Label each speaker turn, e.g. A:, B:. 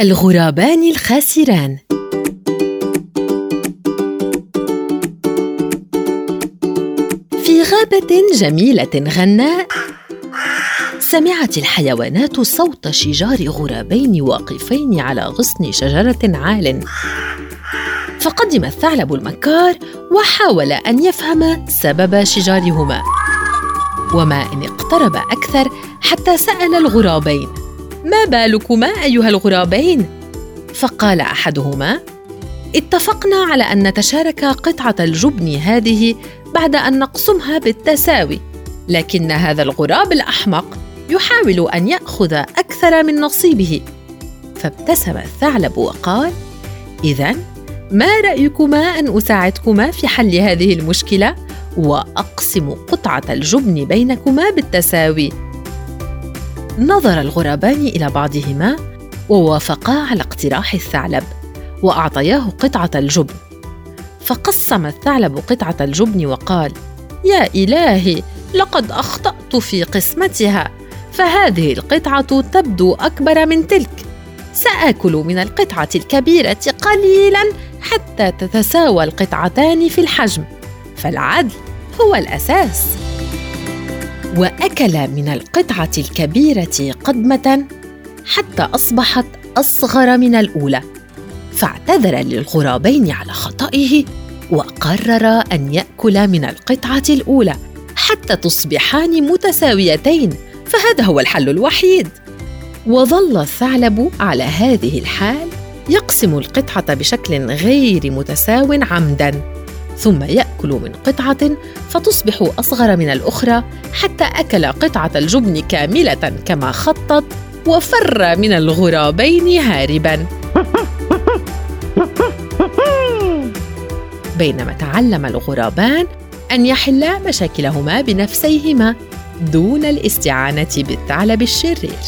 A: الغرابان الخاسران. في غابة جميلة غناء سمعت الحيوانات صوت شجار غرابين واقفين على غصن شجرة عال. فقدم الثعلب المكار وحاول أن يفهم سبب شجارهما. وما إن اقترب أكثر حتى سأل الغرابين. ما بالكما أيها الغرابين؟ فقال أحدهما اتفقنا على أن نتشارك قطعة الجبن هذه بعد أن نقسمها بالتساوي لكن هذا الغراب الأحمق يحاول أن يأخذ أكثر من نصيبه. فابتسم الثعلب وقال إذا ما رأيكما أن أساعدكما في حل هذه المشكلة وأقسم قطعة الجبن بينكما بالتساوي؟ نظر الغرابان إلى بعضهما ووافقا على اقتراح الثعلب وأعطياه قطعة الجبن. فقسم الثعلب قطعة الجبن وقال يا إلهي لقد أخطأت في قسمتها فهذه القطعة تبدو أكبر من تلك. سآكل من القطعة الكبيرة قليلا حتى تتساوى القطعتان في الحجم فالعدل هو الأساس. وأكل من القطعة الكبيرة قدمة حتى أصبحت أصغر من الأولى. فاعتذر للغرابين على خطئه وقرر أن يأكل من القطعة الأولى حتى تصبحان متساويتين فهذا هو الحل الوحيد. وظل الثعلب على هذه الحال يقسم القطعة بشكل غير متساو عمدا. ثم يأكل من قطعة فتصبح أصغر من الأخرى حتى أكل قطعة الجبن كاملة كما خطط وفر من الغرابين هاربا. بينما تعلم الغرابان أن يحلا مشاكلهما بنفسيهما دون الاستعانة بالثعلب الشرير.